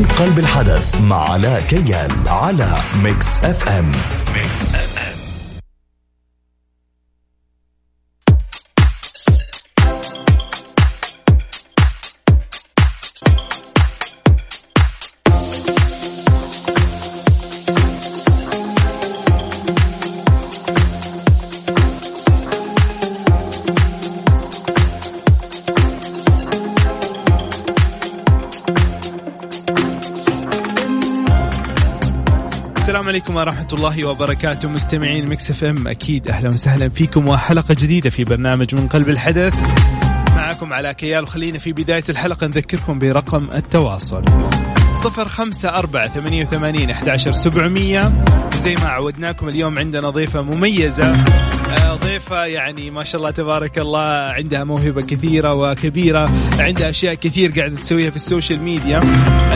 من قلب الحدث مع علاء كيال على ميكس أف أم. ميكس أف أم. عليكم ورحمة الله وبركاته. مستمعين مكس إف إم أكيد أهلا وسهلا فيكم. وحلقة جديدة في برنامج من قلب الحدث. معكم على كيال. وخلينا في بداية الحلقة نذكركم برقم التواصل. صفر خمسة أربعة ثمانية وثمانين أحد عشر سبعمية. زي ما عودناكم اليوم عندنا ضيفة مميزة. آه، ضيفة يعني ما شاء الله تبارك الله عندها موهبة كثيرة وكبيرة عندها أشياء كثير قاعدة تسويها في ال social media.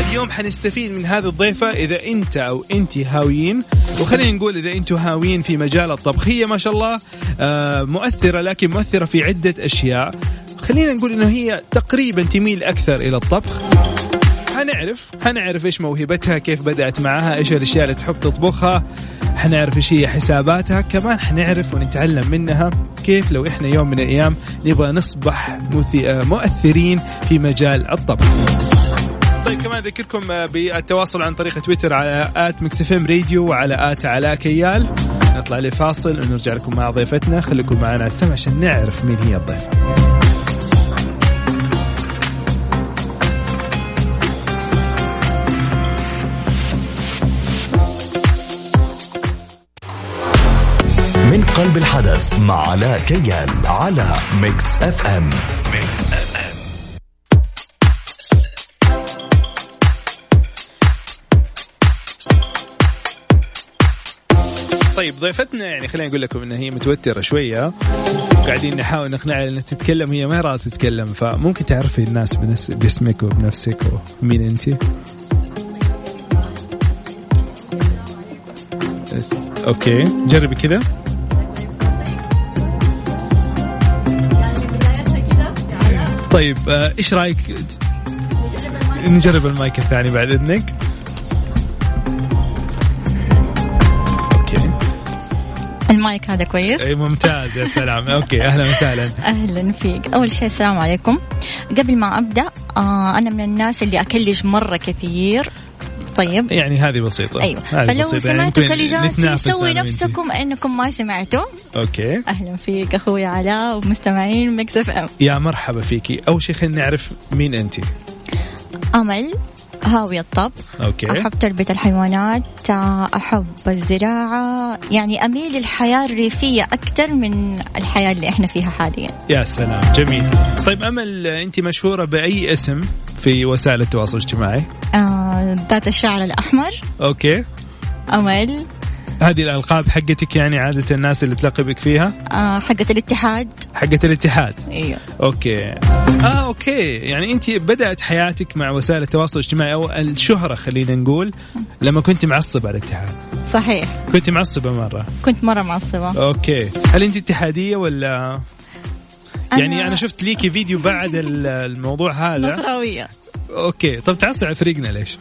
اليوم حنستفيد من هذه الضيفة إذا أنت أو أنت هاويين. وخلينا نقول إذا أنتم هاويين في مجال الطبخ هي ما شاء الله آه، مؤثرة لكن مؤثرة في عدة أشياء. خلينا نقول إنه هي تقريبا تميل أكثر إلى الطبخ. حنعرف حنعرف إيش موهبتها كيف بدأت معها إيش الأشياء اللي تحب تطبخها حنعرف إيش هي حساباتها كمان حنعرف ونتعلم منها كيف لو إحنا يوم من الأيام نبغى نصبح مؤثرين في مجال الطبخ. طيب كمان أذكركم بالتواصل عن طريق تويتر على at Mix FM Radio وعلى at علاء كيال. نطلع لفاصل ونرجع لكم مع ضيفتنا. خليكم معنا على السمع عشان نعرف مين هي الضيفه قلب الحدث مع علاء كيال على Mix FM Mix FM طيب ضيفتنا يعني خلينا نقول لكم انها هي متوترة شوية. قاعدين نحاول نقنعها إنها تتكلم هي ما راضية تتكلم فممكن تعرفي الناس بنفس باسمك وبنفسك ومين انت؟ okay جربي كذا طيب آه، إيش رأيك نجرب المايك الثاني بعد إذنك؟ أوكي. المايك هذا كويس؟ إي ممتاز يا سلام. أوكي أهلا وسهلا. أهلا فيك. أول شيء السلام عليكم. قبل ما أبدأ آه أنا من الناس اللي اكلج مرة كثير. طيب. يعني هذه بسيطة. أيوه هذه فلو بسيطة. يعني سمعتوا كلجاتي نتنافس سووا نفسكم أنكم ما سمعتوا. okay. أهلا فيك أخوي علاء ومستمعين Mix FM. يا مرحبا فيكي. أول شيء خلينا نعرف مين انت. أمل هاوية الطبخ okay. أحب تربية الحيوانات أحب الزراعة. يعني أميل للحياة الريفية أكثر من الحياة اللي إحنا فيها حاليا. يا سلام. جميل. طيب أمل انت مشهورة بأي اسم؟ في وسائل التواصل الاجتماعي؟ آه، ذات الشعر الأحمر. okay. أمل هذه الألقاب حقتك يعني عادة الناس اللي تلقبك فيها؟ آه، حقة الاتحاد. حقت الاتحاد. أيوه. okay. آه okay. يعني أنت بدأت حياتك مع وسائل التواصل الاجتماعي أو الشهرة خلينا نقول لما كنت معصبة على الاتحاد. صحيح. كنت معصبة مرة. كنت مرة معصبة. okay. هل أنت اتحادية ولا يعني أنا- أنا شفت ليكي فيديو بعد ال- الموضوع هذا. نصراوية okay. طب تعصب على فريقنا ليش؟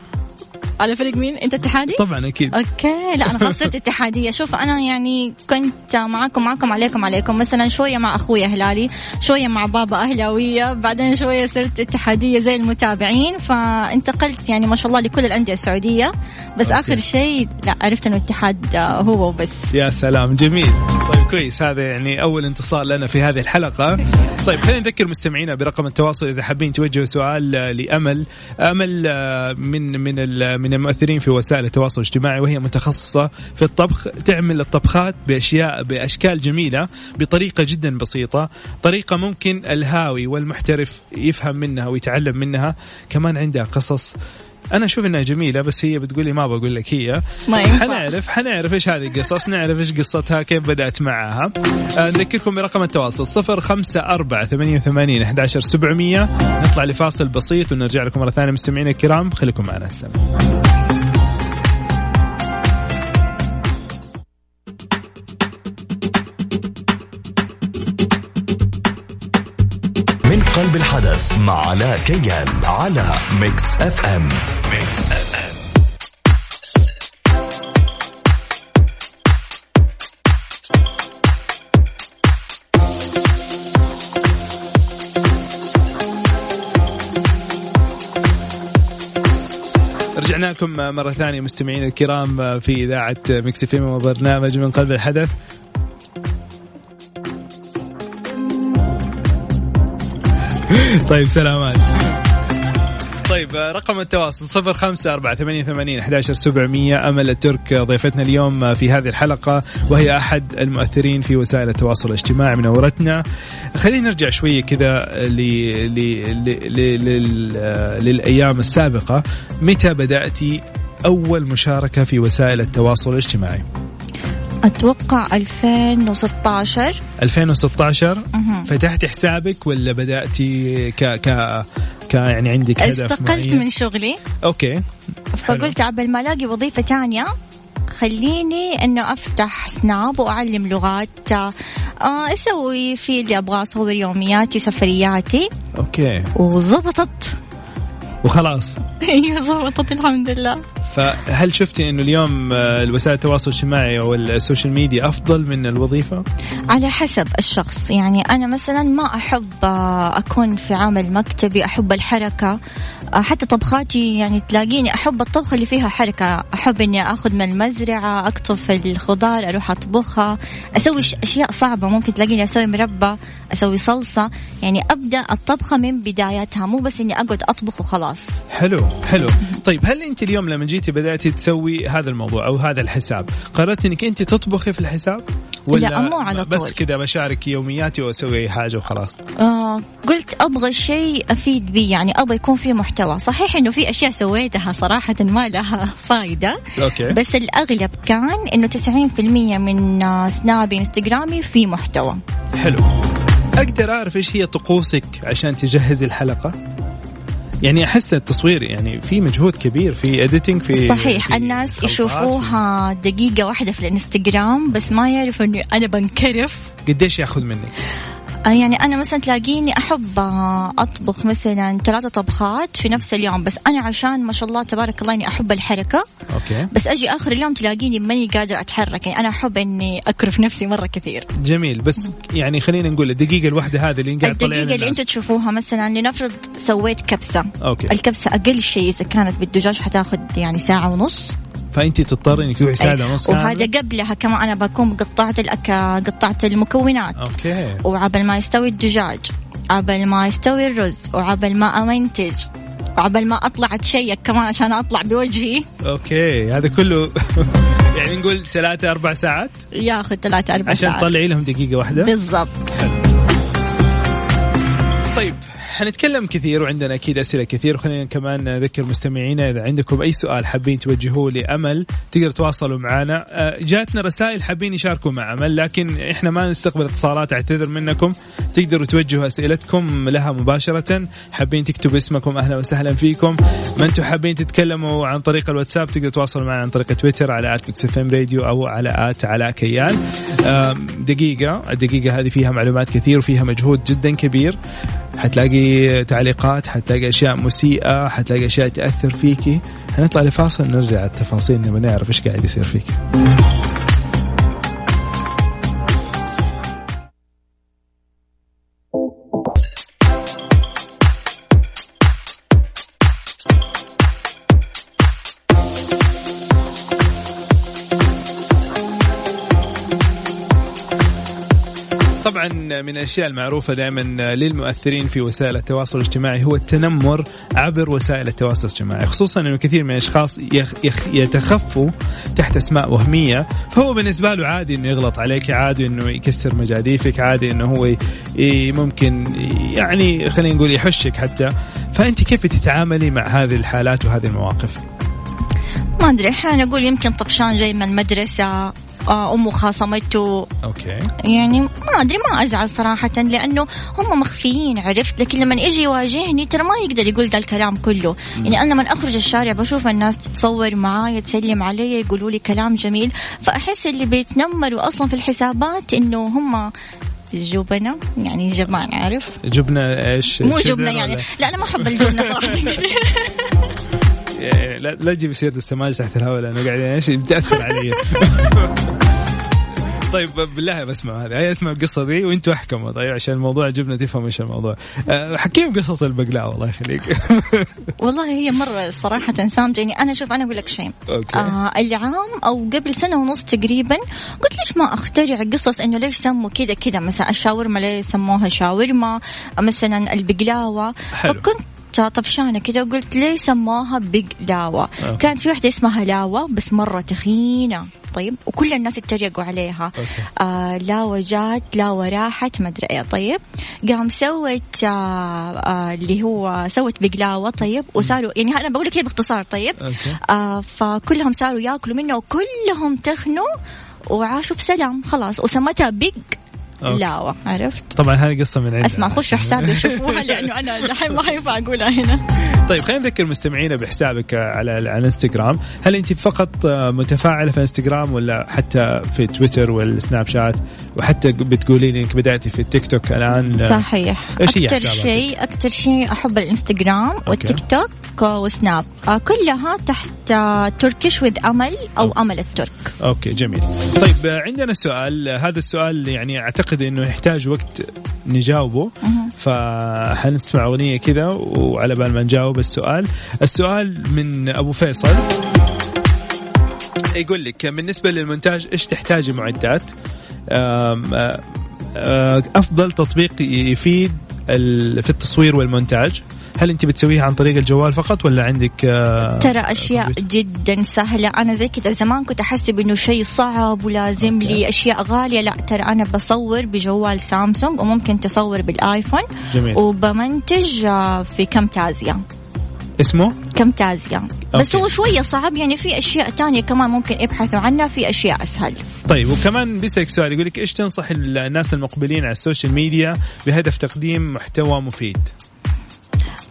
على فريق مين؟ أنت اتحادي؟ طبعا أكيد. okay. لا أنا خلاص صرت اتحادية. شوف أنا يعني كنت معاكم معاكم عليكم عليكم. مثلا شوية مع اخويا هلالي شوية مع بابا أهلاوية بعدين شوية صرت اتحادية زي المتابعين. فانتقلت يعني ما شاء الله لكل الأندية السعودية. بس okay. آخر شيء لا عرفت إنه الاتحاد هو وبس. يا سلام جميل. طيب كويس. هذا يعني أول انتصار لنا في هذه الحلقة. طيب خلينا نذكر مستمعينا برقم التواصل إذا حابين توجهوا سؤال لأمل. أمل آه، من من ال- من المؤثرين في وسائل التواصل الاجتماعي وهي متخصصة في الطبخ تعمل الطبخات بأشياء بأشكال جميلة بطريقة جدا بسيطة طريقة ممكن الهاوي والمحترف يفهم منها ويتعلم منها كمان عندها قصص أنا أشوف إنها جميلة بس هي بتقولي ما بقول لك هي. ما. حنعرف حنعرف إيش هذه القصص نعرف إيش قصتها كيف بدأت معها. آه، نذكركم برقم التواصل صفر خمسة أربعة ثمانية وثمانين أحد عشر سبعمية. نطلع لفاصل بسيط ونرجع لكم مرة ثانية مستمعينا الكرام. خليكم معنا السنة قلب الحدث مع علاء كيال على Mix FM رجعنا لكم مرة ثانية مستمعين الكرام في إذاعة Mix FM وبرنامج من قلب الحدث. طيب سلامات طيب رقم التواصل صفر خمسة أربعة ثمانية ثمانين أحداشر سبعمية أمل الترك ضيفتنا اليوم في هذه الحلقة وهي أحد المؤثرين في وسائل التواصل الاجتماعي منورتنا خلينا نرجع شوية كذا للأيام السابقة. متى بدأتي أول مشاركة في وسائل التواصل الاجتماعي؟ أتوقع 2016 2016 فتحتي حسابك ولا بدأتي ك ك ك يعني عندك هدف استقلت معين؟ من شغلي. أوكي. فقلت عبل ما ألاقي وظيفة ثانية خليني إنه أفتح Snap وأعلم لغات آه أسوي في اللي أبغى اصور يومياتي سفرياتي. أوكي. وظبطت. وخلاص. أيوه ظبطت الحمد لله. فهل شفتي إنه اليوم آه، الوسائل التواصل الاجتماعي أو ال social media أفضل من الوظيفة؟ على حسب الشخص. يعني أنا مثلا ما أحب آه، أكون في عمل مكتبي أحب الحركة. آه، حتى طبخاتي يعني تلاقيني أحب الطبخه اللي فيها حركة. أحب إني أخذ من المزرعة أقطف الخضار أروح أطبخها أسوي أشياء صعبة. ممكن تلاقيني أسوي مربى أسوي صلصة. يعني أبدأ الطبخه من بدايتها. مو بس إني أقعد أطبخ وخلاص. حلو حلو. طيب هل أنت اليوم لما جيتي بدأتي تسوي هذا الموضوع أو هذا الحساب. قررت إنك أنت تطبخي في الحساب؟ ولا لا مو على طول. بس كذا بشارك يومياتي وأسوي اي حاجة وخلاص؟ آه قلت أبغى شيء أفيد به يعني أبغى يكون في محتوى. صحيح إنه في أشياء سويتها صراحة ما لها فائده okay. بس الأغلب كان إنه 90% من سنابي إنستغرامي في محتوى. حلو. أقدر أعرف إيش هي طقوسك عشان تجهزي الحلقة؟ يعني أحس التصوير يعني في مجهود كبير في editing في صحيح في الناس يشوفوها دقيقة واحدة في الإنستغرام بس ما يعرفوا اني أنا بنكرف قديش ياخذ منك؟ آه، يعني أنا مثلا تلاقيني أحب أطبخ مثلا ثلاثة طبخات في نفس اليوم بس أنا عشان ما شاء الله تبارك الله إني أحب الحركة. okay. بس أجي آخر اليوم تلاقيني ماني قادرة أتحرك يعني أنا أحب إني أكرف نفسي مرة كثير. جميل. بس يعني خلينا نقول الدقيقة الواحدة هذه اللي قاعد الدقيقة اللي أنتم تشوفوها مثلا لنفرض سويت كبسة. okay. الكبسة أقل شيء إذا كانت بالدجاج حتاخذ يعني ساعة ونص. فانت تضطري إنك تروحي ساعه ونص وهذا قبلها كمان أنا بكون قطعت الأك... قطعت المكونات. okay. وعبل ما يستوي الدجاج. عبل ما يستوي الرز. وعبل ما أمنتج. وعبل ما اطلع اتشيك كمان عشان أطلع بوجهي. okay. هذا كله يعني نقول ثلاثة أربع ساعات؟ ياخذ ثلاثة أربع ساعات. عشان تطلعي لهم دقيقة واحدة. بالضبط. طيب. حنتكلم كثير وعندنا أكيد أسئلة كثير. وخلينا كمان نذكر مستمعينا إذا عندكم أي سؤال حابين توجهوه لأمل تقدروا تواصلوا معنا. آه، جاتنا رسائل حابين يشاركوا مع أمل لكن إحنا ما نستقبل اتصالات أعتذر منكم. تقدروا توجهوا أسئلتكم لها مباشرة. حابين تكتبوا اسمكم أهلا وسهلا فيكم. ما أنتم حابين تتكلموا عن طريق الواتساب تقدروا تواصلوا معنا عن طريق تويتر على آت راديو أو على آت علاء كيان. دقيقة الدقيقه هذه فيها معلومات كثير وفيها مجهود جدا كبير. حتلاقي تعليقات حتلاقي أشياء مسيئة حتلاقي أشياء تأثر فيكي. حنطلع لفاصل نرجع التفاصيل نبغى نعرف إيش قاعد يصير فيك. من الأشياء المعروفة دائما للمؤثرين في وسائل التواصل الاجتماعي هو التنمر عبر وسائل التواصل الاجتماعي خصوصا إنه كثير من الأشخاص يتخفوا تحت أسماء وهمية فهو بالنسبة له عادي إنه يغلط عليك عادي إنه يكسر مجاديفك عادي إنه هو ممكن يعني خلينا نقول يحشك حتى. فأنت كيف تتعاملي مع هذه الحالات وهذه المواقف؟ ما أدري أحيانا أقول يمكن طفشان جاي من المدرسة أمه خاصمته أوكي. يعني ما أدري ما أزعل صراحة لأنه هم مخفيين عرفت؟ لكن لما يجي يواجهني ترى ما يقدر يقول ذا الكلام كله. يعني أنا لما أخرج الشارع بشوف الناس تتصور معايا تسلم علي يقولوا لي كلام جميل. فأحس اللي بيتنمروا أصلا في الحسابات إنه هم جبنة يعني جبان عارف؟ جبنة إيش؟ مو جبنة يعني لا أنا ما أحب الجبنة صراحة. يعني لا لا تجيب سيرة السماج تحت الهواء لأنه قاعد إيش بتأثر علي. طيب بالله بسمع هذه. هي اسمع القصة ذي وأنتم أحكموا. طيب عشان الموضوع جبنا تفهم إيش الموضوع. أه، احكيهم قصة البقلاوة الله يخليك. والله هي مرة صراحة سامجة. يعني أنا شوف أنا أقول لك شيء. okay. آه العام أو قبل سنة ونص تقريبا قلت ليش ما أخترع قصص إنه ليش سموا كذا كذا؟ مثلا الشاورما ليه سموها شاورما؟ مثلا البقلاوة. حلو. فكنت طفشانة كذا وقلت ليه سموها بقلاوه okay. كانت في واحدة اسمها لاوه بس مرة تخينة طيب وكل الناس اتريقوا عليها okay. آه لاوة جات لاوة راحت ما أدري إيه طيب قام سوت آه آه اللي هو سوت بقلاوه طيب وصاروا يعني أنا بقول لك باختصار طيب okay. آه فكلهم صاروا ياكلوا منه وكلهم تخنوا وعاشوا بسلام خلاص وسمتها big لاوة عرفت؟ طبعا هذه قصة من عندنا. أسمع خشوا حسابي شوفوها لأنه أنا الحين ما حينفع أقولها هنا. طيب خلينا نذكر مستمعينا بحسابك على على الانستغرام. هل أنت فقط متفاعلة في انستغرام ولا حتى في تويتر والسناب شات؟ وحتى بتقولين إنك بدأتي في التيك توك الآن. صحيح. هي أكثر؟ شيء أكثر شيء أحب الانستغرام والتيك توك وسناب آه، كلها تحت آه، Turkish with أمل أو أمل الترك. okay جميل. طيب عندنا سؤال. هذا السؤال يعني أعتقد إنه يحتاج وقت نجاوبه. فحنسمع أغنية كذا وعلى بال ما نجاوب السؤال. السؤال من أبو فيصل. يقول لك بالنسبة للمونتاج إيش تحتاجي معدات؟ أفضل تطبيق يفيد في التصوير والمونتاج. هل انت بتسويها عن طريق الجوال فقط ولا عندك آه، ترى أشياء كمبيوتر؟ جدا سهلة. أنا زي كذا زمان كنت احسب انه شيء صعب ولازم okay. لي أشياء غالية. لا ترى أنا بصور بجوال سامسونج وممكن تصور بالآيفون جميل. وبمنتج آه، في Camtasia اسمه؟ Camtasia بس okay. هو شوية صعب يعني في أشياء تانية كمان ممكن ابحثوا عنها في أشياء أسهل. طيب وكمان بيسألك سؤال يقول لك إيش تنصح الناس المقبلين على ال social media بهدف تقديم محتوى مفيد؟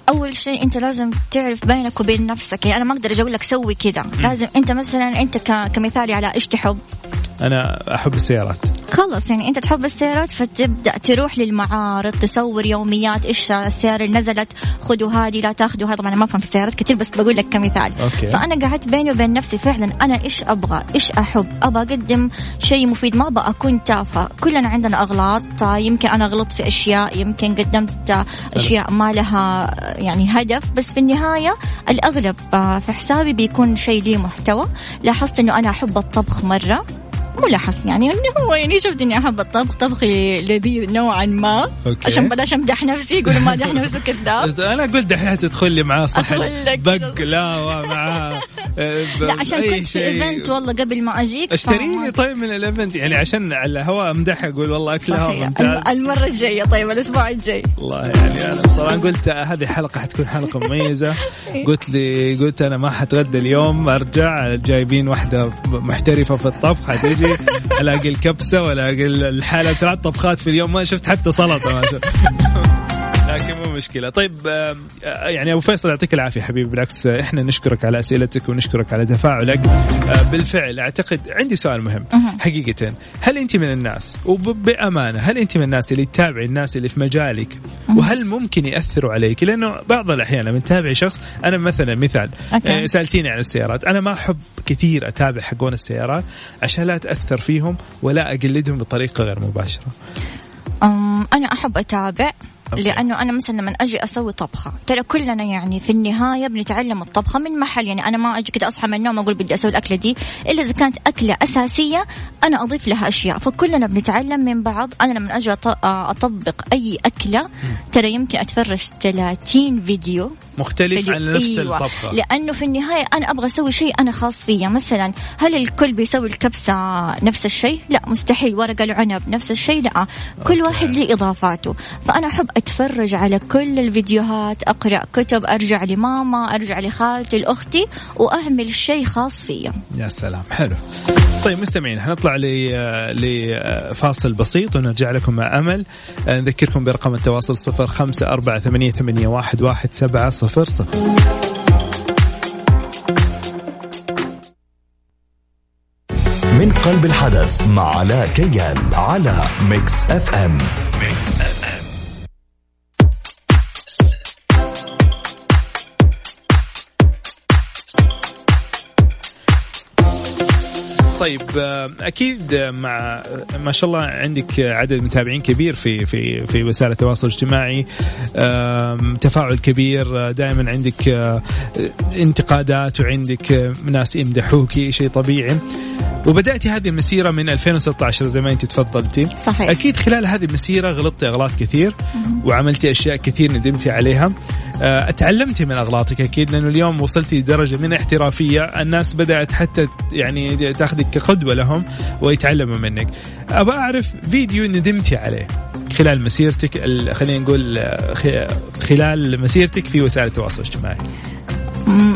أول شيء أنت لازم تعرف بينك وبين نفسك يعني أنا ما أقدر أجي أقول لك سوي كذا. لازم أنت مثلا أنت ك- كمثال على إيش تحب؟ أنا أحب السيارات. خلص يعني أنت تحب السيارات فتبدأ تروح للمعارض تصور يوميات إيش السيارة اللي نزلت خذوا هذه لا تاخذوا هذا. طبعا أنا ما افهم في السيارات كثير بس بقول لك كمثال. أوكي. فأنا قعدت بيني وبين نفسي فعلا أنا إيش أبغى إيش أحب؟ أبغى أقدم شيء مفيد ما أبغى أكون تافهة. كلنا عندنا أغلاط يمكن أنا غلطت في أشياء يمكن قدمت أشياء ما لها يعني هدف بس في النهاية الأغلب آه، في حسابي بيكون شيء ليه محتوى. لاحظت إنه أنا أحب الطبخ مرة. مو لاحظت يعني انه هو يعني شفت اني أحب الطبخ طبخي لذيذ نوعا ما. okay. عشان بلاش امدح نفسي يقولوا مادح نفسه كذاب. أنا قلت دحين تدخل لي معاه صحن بقلاوة معاه آه، لا عشان كنت في. event والله قبل ما أجيك اشتري فما- لي طيب من ال event يعني عشان على الهواء امدحها أقول والله أكلها. ممتاز. الم- المرة الجاية طيب الأسبوع الجاي. والله يعني أنا. بصراحة قلت هذه حلقة حتكون حلقة مميزة. قلت لي قلت أنا ما حتغدى اليوم أرجع جايبين واحدة محترفة في الطبخ حتجي ألاقي الكبسة وألاقي الحالة ثلاث طبخات في اليوم. ما شفت حتى سلطة. لكن مو مشكلة. طيب آه، يعني أبو فيصل يعطيك العافية حبيبي. بالعكس إحنا نشكرك على أسئلتك ونشكرك على تفاعلك. آه، بالفعل أعتقد عندي سؤال مهم حقيقه هل أنت من الناس وبامانه هل أنت من الناس اللي تتابعي الناس اللي في مجالك؟ وهل ممكن يأثروا عليك؟ لأنه بعض الأحيان لما تتابعي شخص أنا مثلا مثال okay. آه، سألتيني عن السيارات. أنا ما أحب كثير أتابع حقون السيارات عشان لا اتاثر فيهم ولا أقلدهم بطريقة غير مباشرة. أم أنا أحب أتابع okay. لأنه أنا مثلا لما أجي أسوي طبخة ترى كلنا يعني في النهاية بنتعلم الطبخة من محل يعني أنا ما أجي كده أصحى من النوم أقول بدي أسوي الأكلة دي إلا إذا كانت أكلة أساسية أنا أضيف لها أشياء. فكلنا بنتعلم من بعض. أنا لما أجي أط- أطبق أي أكلة ترى يمكن أتفرج 30 فيديو. مختلف فيديو. عن نفس أيوة. الطبخة. لأنه في النهاية أنا أبغى أسوي شيء أنا خاص فيا. مثلا هل الكل بيسوي الكبسة نفس الشيء؟ لا مستحيل. ورق العنب نفس الشيء؟ لا. كل أوكي. واحد ليه إضافاته. فأنا أحب اتفرج على كل الفيديوهات. أقرأ كتب أرجع لماما أرجع لخالتي لأختي وأعمل شيء خاص فيا يا سلام. حلو. طيب مستمعين حنطلع ل- لفاصل بسيط ونرجع لكم مع آه، نذكركم برقم التواصل صفر خمسة أربعة ثمانية, ثمانية واحد, واحد سبعة صفر صفر. من قلب الحدث مع علاء كيال على Mix FM. Mix FM. طيب آه، أكيد مع آه، ما شاء الله عندك عدد متابعين كبير في في في وسائل التواصل الاجتماعي تفاعل كبير دائما عندك آه، انتقادات وعندك آه، ناس يمدحوكي شيء طبيعي. وبداتي هذه المسيرة من 2016 زي ما أنت تفضلتي. صحيح. أكيد خلال هذه المسيرة غلطتي أغلاط كثير وعملتي أشياء كثير ندمتي عليها. آه، اتعلمتي من اغلاطك أكيد لأنه اليوم وصلتي لدرجة من احترافية. الناس بدأت حتى يعني تاخذك كقدوة لهم ويتعلموا منك. ابى أعرف فيديو ندمتي عليه خلال مسيرتك خلينا نقول آه، خلال مسيرتك في وسائل التواصل الاجتماعي.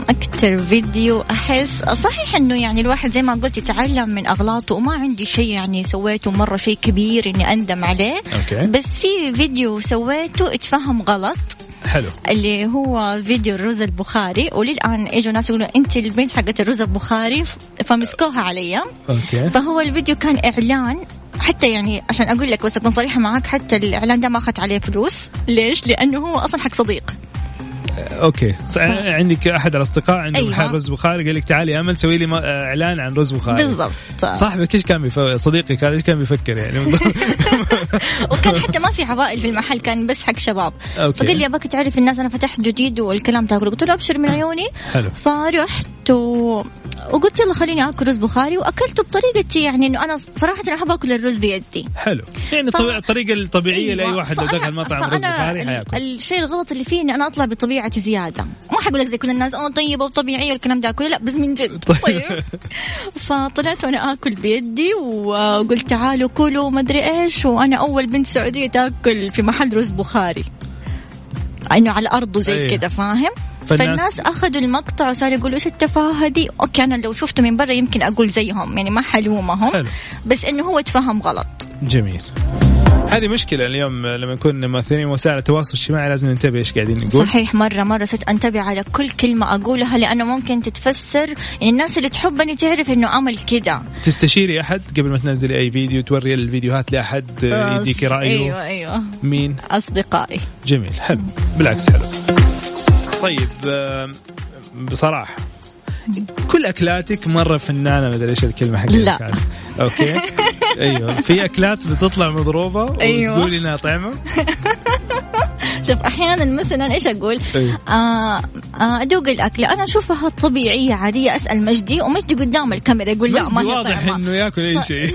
أكتر فيديو أحس صحيح إنه يعني الواحد زي ما قلت يتعلم من أغلاطه وما عندي شيء يعني سويته مرة شيء كبير إني أندم عليه. أوكي. بس في فيديو سويته اتفهم غلط. حلو. اللي هو فيديو الرز البخاري وللآن إجوا ناس يقولوا أنت البنت حقت الرز البخاري فمسكوها علي. okay. فهو الفيديو كان إعلان حتى يعني عشان أقول لك بس أكون صريحة معاك حتى الإعلان ده ما أخذت عليه فلوس. ليش؟ لأنه هو أصلا حق صديق. okay. عندك أحد الأصدقاء عنده أيوة. محل رز بخاري؟ قال لك تعالي أمل سوي لي إعلان عن رز بخاري. بالضبط. صاحبك إيش كان بيف... صديقك هذا إيش كان بيفكر يعني؟ وكان حتى ما في عوائل في المحل كان بس حق شباب. okay. فقال لي ابغاك تعرف الناس أنا فتحت جديد والكلام دا كله قلت له أبشر من عيوني. حلو. فرحت و... وقلت يلا خليني آكل رز بخاري وأكلته بطريقتي يعني إنه أنا صراحة أحب آكل الرز بيدي. حلو. يعني ف- الطريقة الطبيعية لأي أيوة. واحد لو دخل مطعم رز بخاري حياكل. الشيء الغلط اللي فيه إني أنا أطلع بطبيعتي زيادة. ما حقول لك زي كل الناس آه طيبة وطبيعية والكلام ده كله. لا بس من جد. طيب. فطلعت وأنا آكل بيدي وقلت تعالوا كلوا ما أدري إيش وأنا أول بنت سعودية تأكل في محل رز بخاري. إنه على أرضه زي أيه. كذا فاهم؟ فالناس- فالناس أخذوا المقطع وصاروا يقولوا إيش التفاهة دي okay أنا لو شفته من برا يمكن أقول زيهم يعني ما حلومهم حلو. بس إنه هو تفهم غلط. جميل. هذه مشكلة اليوم لما نكون ممثلين وسائل التواصل الاجتماعي لازم ننتبه إيش قاعدين نقول. صحيح مرة مرة صرت أنتبه على كل كلمة أقولها لأنه ممكن تتفسر. يعني الناس اللي تحبني تعرف إنه أمل كذا. تستشيري أحد قبل ما تنزلي أي فيديو توري الفيديوهات لأحد يديك رأيه؟ أيوة أيوة. مين؟ أصدقائي. جميل حلو. بالعكس حلو. طيب آم، بصراحة كل أكلاتك مرة فنانة ما أدري إيش الكلمة حقتك لا. يعني. أوكي أيوه في أكلات بتطلع مضروبة أيوة. وتقولي إنها طعمة شوف أحيانا مثلا إيش أقول؟ أيوة. آه آه أدوق الأكلة أنا أشوفها طبيعية عادية أسأل مجدي ومجدي قدام الكاميرا يقول لا ما هي واضح إنه ياكل أي شيء.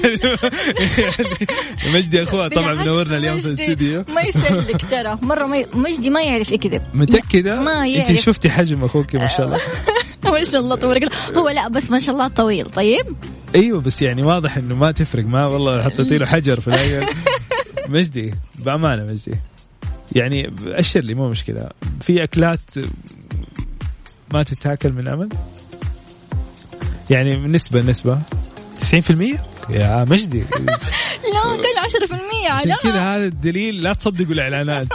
يعني مجدي اخوها طبعا منورنا اليوم في الاستديو. ما يسلك ترى. مرة ما. مجدي ما يعرف يكذب. متأكدة؟ ما أنت يعرف. شفتي حجم أخوك ما شاء الله. ما شاء الله تبارك الله. هو لا بس ما شاء الله طويل. طيب؟ أيوه بس يعني واضح إنه ما تفرق. ما والله حطيتي له حجر في مجدي بأمانة مجدي. يعني أشر لي مو مشكلة. في أكلات ما تتاكل من امل يعني نسبة نسبة. 90% يا مجدي. لا قل 10% عشان على كذا هذا الدليل لا تصدقوا الإعلانات.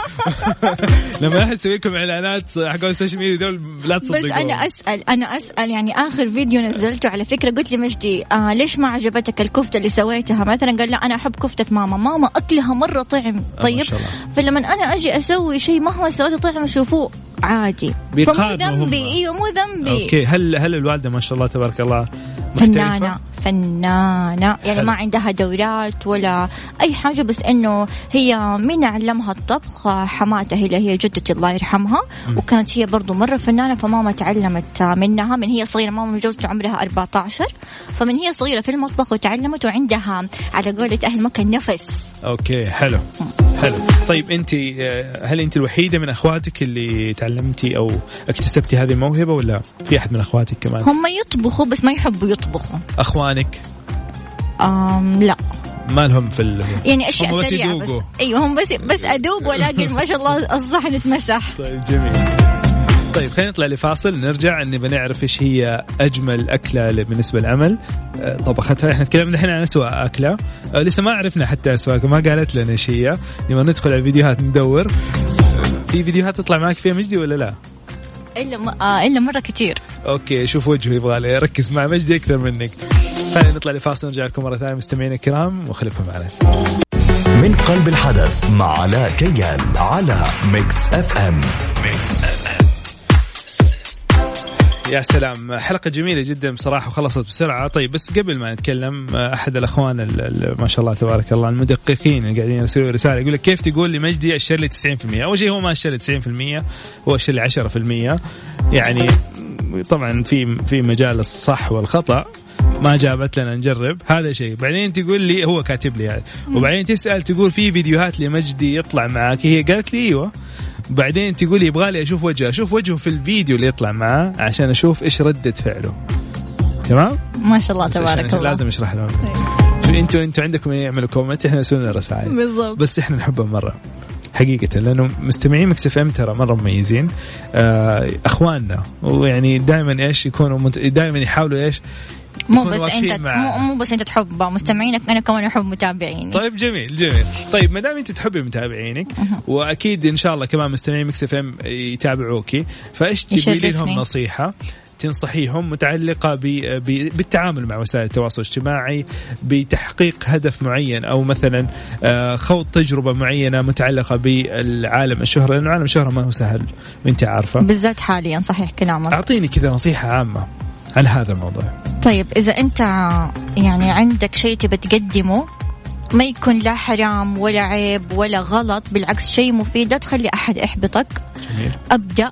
لما أحد يسوي لكم إعلانات حق ال social media دول لا تصدقوا بس أنا أسأل أنا أسأل يعني آخر فيديو نزلته على فكرة قلت لمجدي آه ليش ما عجبتك الكفتة اللي سويتها؟ مثلا قال لا أنا أحب كفتة ماما ماما أكلها مرة طعم. طيب شاء الله. فلما أنا أجي أسوي شيء مهما سويته طعم شوفوه عادي. فمو هم. ذنبي إيوه مو ذنبي. أوكي هل هل الوالدة ما شاء الله تبارك الله فنانة؟ فنانة. يعني. ما عندها دورات ولا أي حاجة بس إنه هي مين علمها الطبخ حماتها اللي هي جدتي الله يرحمها. وكانت هي برضو مرة فنانة فماما تعلمت منها. من هي صغيرة ماما متجوزة عمرها 14 فمن هي صغيرة في المطبخ وتعلمت وعندها على قولة أهل مكة نفس. okay حلو. حلو. طيب أنت آه، هل أنت الوحيدة من أخواتك اللي تعلمتي أو اكتسبتي هذه الموهبة ولا في أحد من أخواتك كمان؟ هم يطبخوا بس ما يحبوا يطبخوا. أخوانك؟ أم لا. ما لهم في ال... يعني أشياء هم بس سريعة بس. يذوقوا. أيوه هم بس بس أدوق ولكن ما شاء الله الصحن اتمسح طيب جميل. طيب خلينا نطلع لفاصل. نرجع نبي نعرف إيش هي أجمل أكلة بالنسبة للعمل. آه، طبختها. إحنا تكلمنا الحين عن اسوء أكلة. آه، لسه ما عرفنا حتى اسوء ما قالت لنا إيش هي. نبغى ندخل على الفيديوهات ندور. في فيديوهات تطلع معك فيها مجدي ولا لا؟ إلا م... آه إلا مرة كتير. okay شوف وجهه يبغى لي ركز مع مجدي أكثر منك. خلينا نطلع لفاصل ونرجع لكم مرة ثانية مستمعينا الكرام وخليكم معنا. من قلب الحدث مع علاء كيال على Mix FM. يا سلام. حلقة جميلة جدا بصراحة وخلصت بسرعة. طيب بس قبل ما نتكلم أحد الأخوان ال- ال- ما شاء الله تبارك الله المدققين اللي قاعدين يرسلوا رسالة يقول لك كيف تقول لمجدي أشر لي 90% أول شيء هو ما أشر لي 90% هو أشر لي 10% يعني طبعا في في مجال الصح والخطأ. ما جابت لنا نجرب. هذا شيء. بعدين تقول لي هو كاتب لي هذا. وبعدين تسأل تقول في فيديوهات لمجدي يطلع معك هي قالت لي أيوه. بعدين تقول لي يبغى لي أشوف وجهه. أشوف وجهه في الفيديو اللي يطلع معاه عشان أشوف إيش ردة فعله. تمام؟ ما شاء الله تبارك الله. لازم اشرح لهم. شو أنتوا أنتوا عندكم يعملوا comment إحنا نسوي لنا رسائل بالضبط. بس إحنا نحبهم مرة. حقيقة لأنه مستمعين Mix FM ترى مرة مميزين. آه أخواننا ويعني دائما إيش يكونوا منت... دائما يحاولوا إيش؟ مو بس أنت مع- مو, مو بس أنت تحب مستمعينك أنا كمان أحب متابعيني. طيب جميل جميل. طيب ما دام أنت تحبي متابعينك وأكيد إن شاء الله كمان مستمعين Mix FM يتابعوكي فإيش تبي لهم. نصيحة؟ تنصحيهم متعلقة بالتعامل مع وسائل التواصل الاجتماعي بتحقيق هدف معين أو مثلا آه، خوض تجربة معينة متعلقة بالعالم الشهرة لأنه عالم الشهرة ما هو سهل وانت عارفة. بالذات حاليا صحيح كلامك أعطيني كذا نصيحة عامة عن هذا الموضوع. طيب إذا أنت يعني عندك شيء تبى تقدمه ما يكون لا حرام ولا عيب ولا غلط بالعكس شيء مفيد لا تخلي أحد يحبطك. جميل. أبدأ.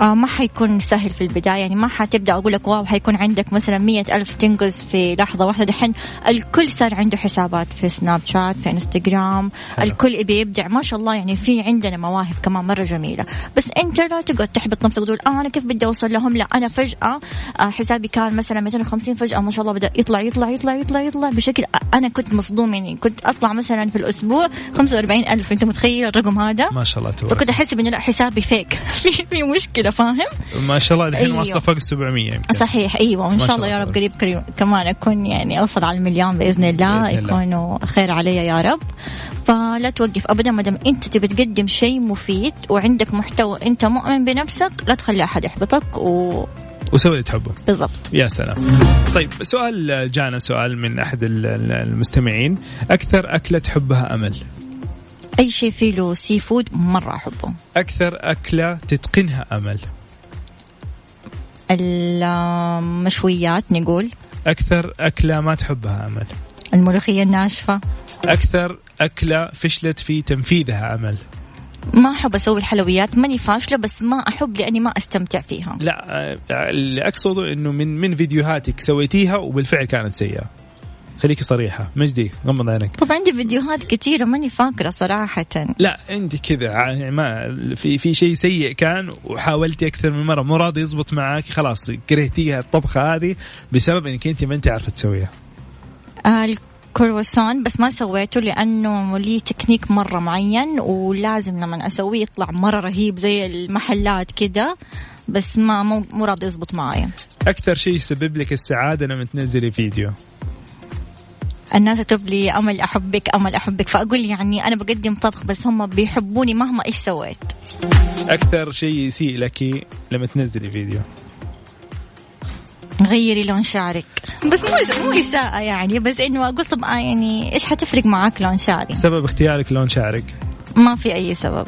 آه ما حيكون سهل في البداية. يعني ما حتبدأ أقول لك واو حيكون عندك مثلا مية ألف تنقز في لحظة واحدة. دحين الكل صار عنده حسابات في سناب شات في انستغرام حلو. الكل يبي يبدع. ما شاء الله يعني في عندنا مواهب كمان مرة جميلة. بس أنت لا تقعد تحبط نفسك وتقول آه أنا كيف بدي أوصل لهم؟ لا أنا فجأة آه حسابي كان مثلا 250 فجأة ما شاء الله بدأ يطلع يطلع يطلع يطلع يطلع بشكل أنا كنت مصدوم. يعني كنت أطلع مثلا في الأسبوع 45 ألف. أنت متخيل الرقم هذا؟ ما شاء الله تبارك. فكنت أحس انه لا حسابي فيك في في مشكله فاهم؟ ما شاء الله الحين أيوه. واصلة فوق ال 700 يمكن. صحيح أيوه وإن شاء الله يا رب قريب قريب كمان أكون يعني أوصل على المليون بإذن الله بإذن الله. يكونوا خير علي يا رب. فلا توقف ابدا ما دام أنت تبي تقدم شيء مفيد وعندك محتوى أنت مؤمن بنفسك لا تخلي أحد يحبطك وبالضبط وسوي اللي تحبه. يا سلام. طيب سؤال جانا سؤال من أحد ال- ال- المستمعين. أكثر أكلة تحبها أمل؟ أي شيء فيه له seafood مرة أحبه. أكثر أكلة تتقنها أمل؟ المشويات نقول. أكثر أكلة ما تحبها أمل؟ الملوخية الناشفة. أكثر أكلة فشلت في تنفيذها أمل؟ ما أحب أسوي الحلويات ماني فاشلة بس ما أحب لأني ما أستمتع فيها. لا آه، اللي أقصده إنه من من فيديوهاتك سويتيها وبالفعل كانت سيئة. خليكي صريحة. مجدي غمض عينك. طب عندي فيديوهات كثيرة ماني فاكرة صراحة. لا انت كذا. يعني ما في في شيء سيء كان وحاولتي أكثر من مرة. مو راضي يزبط معك خلاص كرهتيها الطبخة هذه بسبب إنك أنت ما أنت عارفة تسويها. آه الكرواسون بس ما سويته لأنه لي تكنيك مرة معين ولازم لما أسويه يطلع مرة رهيب زي المحلات كده بس ما مو مو راضي يزبط معايا. أكثر شيء يسبب لك السعادة لما تنزلي فيديو. الناس تكتب لي أمل أحبك أمل أحبك. فأقول يعني أنا بقدم طبخ بس هم بيحبوني مهما إيش سويت. أكثر شيء يسيء لك لما تنزلي فيديو؟ غيري لون شعرك. بس مو مو إساءة يعني. بس إنه أقول طب آه يعني إيش حتفرق معاك لون شعري؟ سبب اختيارك لون شعرك؟ ما في أي سبب.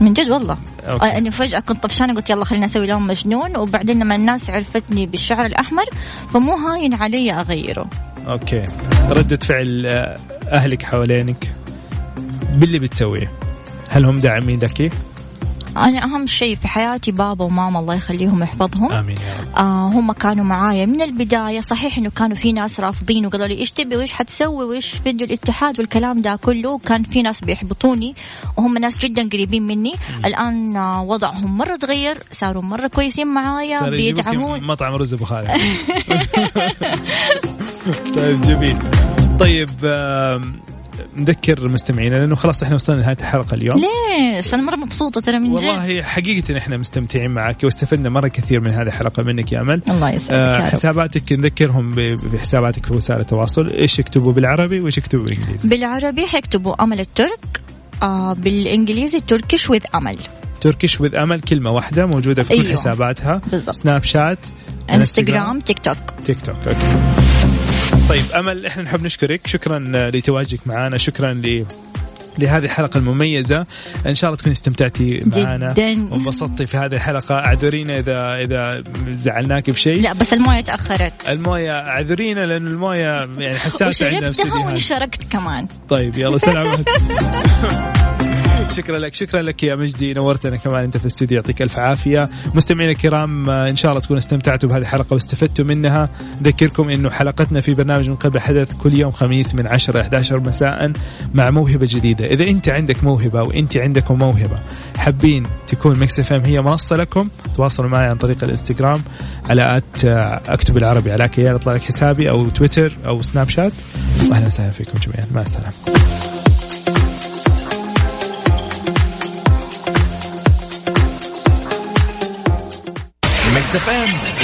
من جد والله. okay. آه، أني فجأة كنت طفشانة قلت يلا خلينا أسوي لون مجنون. وبعدين لما الناس عرفتني بالشعر الأحمر فمو هاين علي أغيره. okay. ردة فعل آه، أهلك حوالينك. باللي بتسويه؟ هل هم داعمين لك؟ أنا أهم شيء في حياتي بابا وماما الله يخليهم يحفظهم. آمين يا رب. آه هم كانوا معايا من البداية. صحيح إنه كانوا في ناس رافضين وقالوا لي إيش تبي وإيش حتسوي وإيش فيديو الاتحاد والكلام ده كله. كان في ناس بيحبطوني وهم ناس جدا قريبين مني. الآن آه وضعهم مرة تغير صاروا مرة كويسين معايا يجيبوك بيدعمون. مطعم رز ابو خالد طيب جميل. طيب آم، نذكر مستمعينا لأنه خلاص إحنا وصلنا لنهاية الحلقة اليوم. ليش؟ أنا مرة مبسوطة ترى من جد. والله حقيقة إحنا مستمتعين معك واستفدنا مرة كثير من هذه الحلقة منك يا أمل. الله يسعدك آه. حساباتك نذكرهم بحساباتك في وسائل التواصل. إيش يكتبوا بالعربي وإيش يكتبوا بالإنجليزي؟ بالعربي حيكتبوا أمل الترك آه بالإنجليزي تركش وذ امل Turkish with Amal كلمة واحدة موجودة في كل أيوة. حساباتها. بالضبط. سناب شات انستغرام تيك توك تيك توك okay. طيب أمل إحنا نحب نشكرك. شكرا لتواجدك معنا شكرا لهذه الحلقة المميزة. إن شاء الله تكوني استمتعتي معنا جداً. وانبسطتي في هذه الحلقة. أعذرينا إذا إذا زعلناك بشيء لا بس الموية تأخرت. الموية أعذرينا لأن الموية يعني حساسة عندنا وشربتها. وانشركت كمان. طيب يلا سلامات شكرا لك شكرا لك يا مجدي نورتنا كمان أنت في الاستوديو يعطيك ألف عافية. مستمعينا الكرام آه، إن شاء الله تكونوا استمتعتوا بهذه الحلقة واستفدتوا منها. أذكركم إنه حلقتنا في برنامج من قلب الحدث كل يوم خميس من 10 إلى 11 مساء مع موهبة جديدة. إذا أنت عندك موهبة وانت عندكم موهبة حابين تكون Mix FM هي منصة لكم تواصلوا معي عن طريق الإنستغرام على at آه، أكتب العربي علاء كيال يطلع لك حسابي أو تويتر أو سناب شات. واهلا وسهلا فيكم جميعا. مع السلامة. ميكس اف ام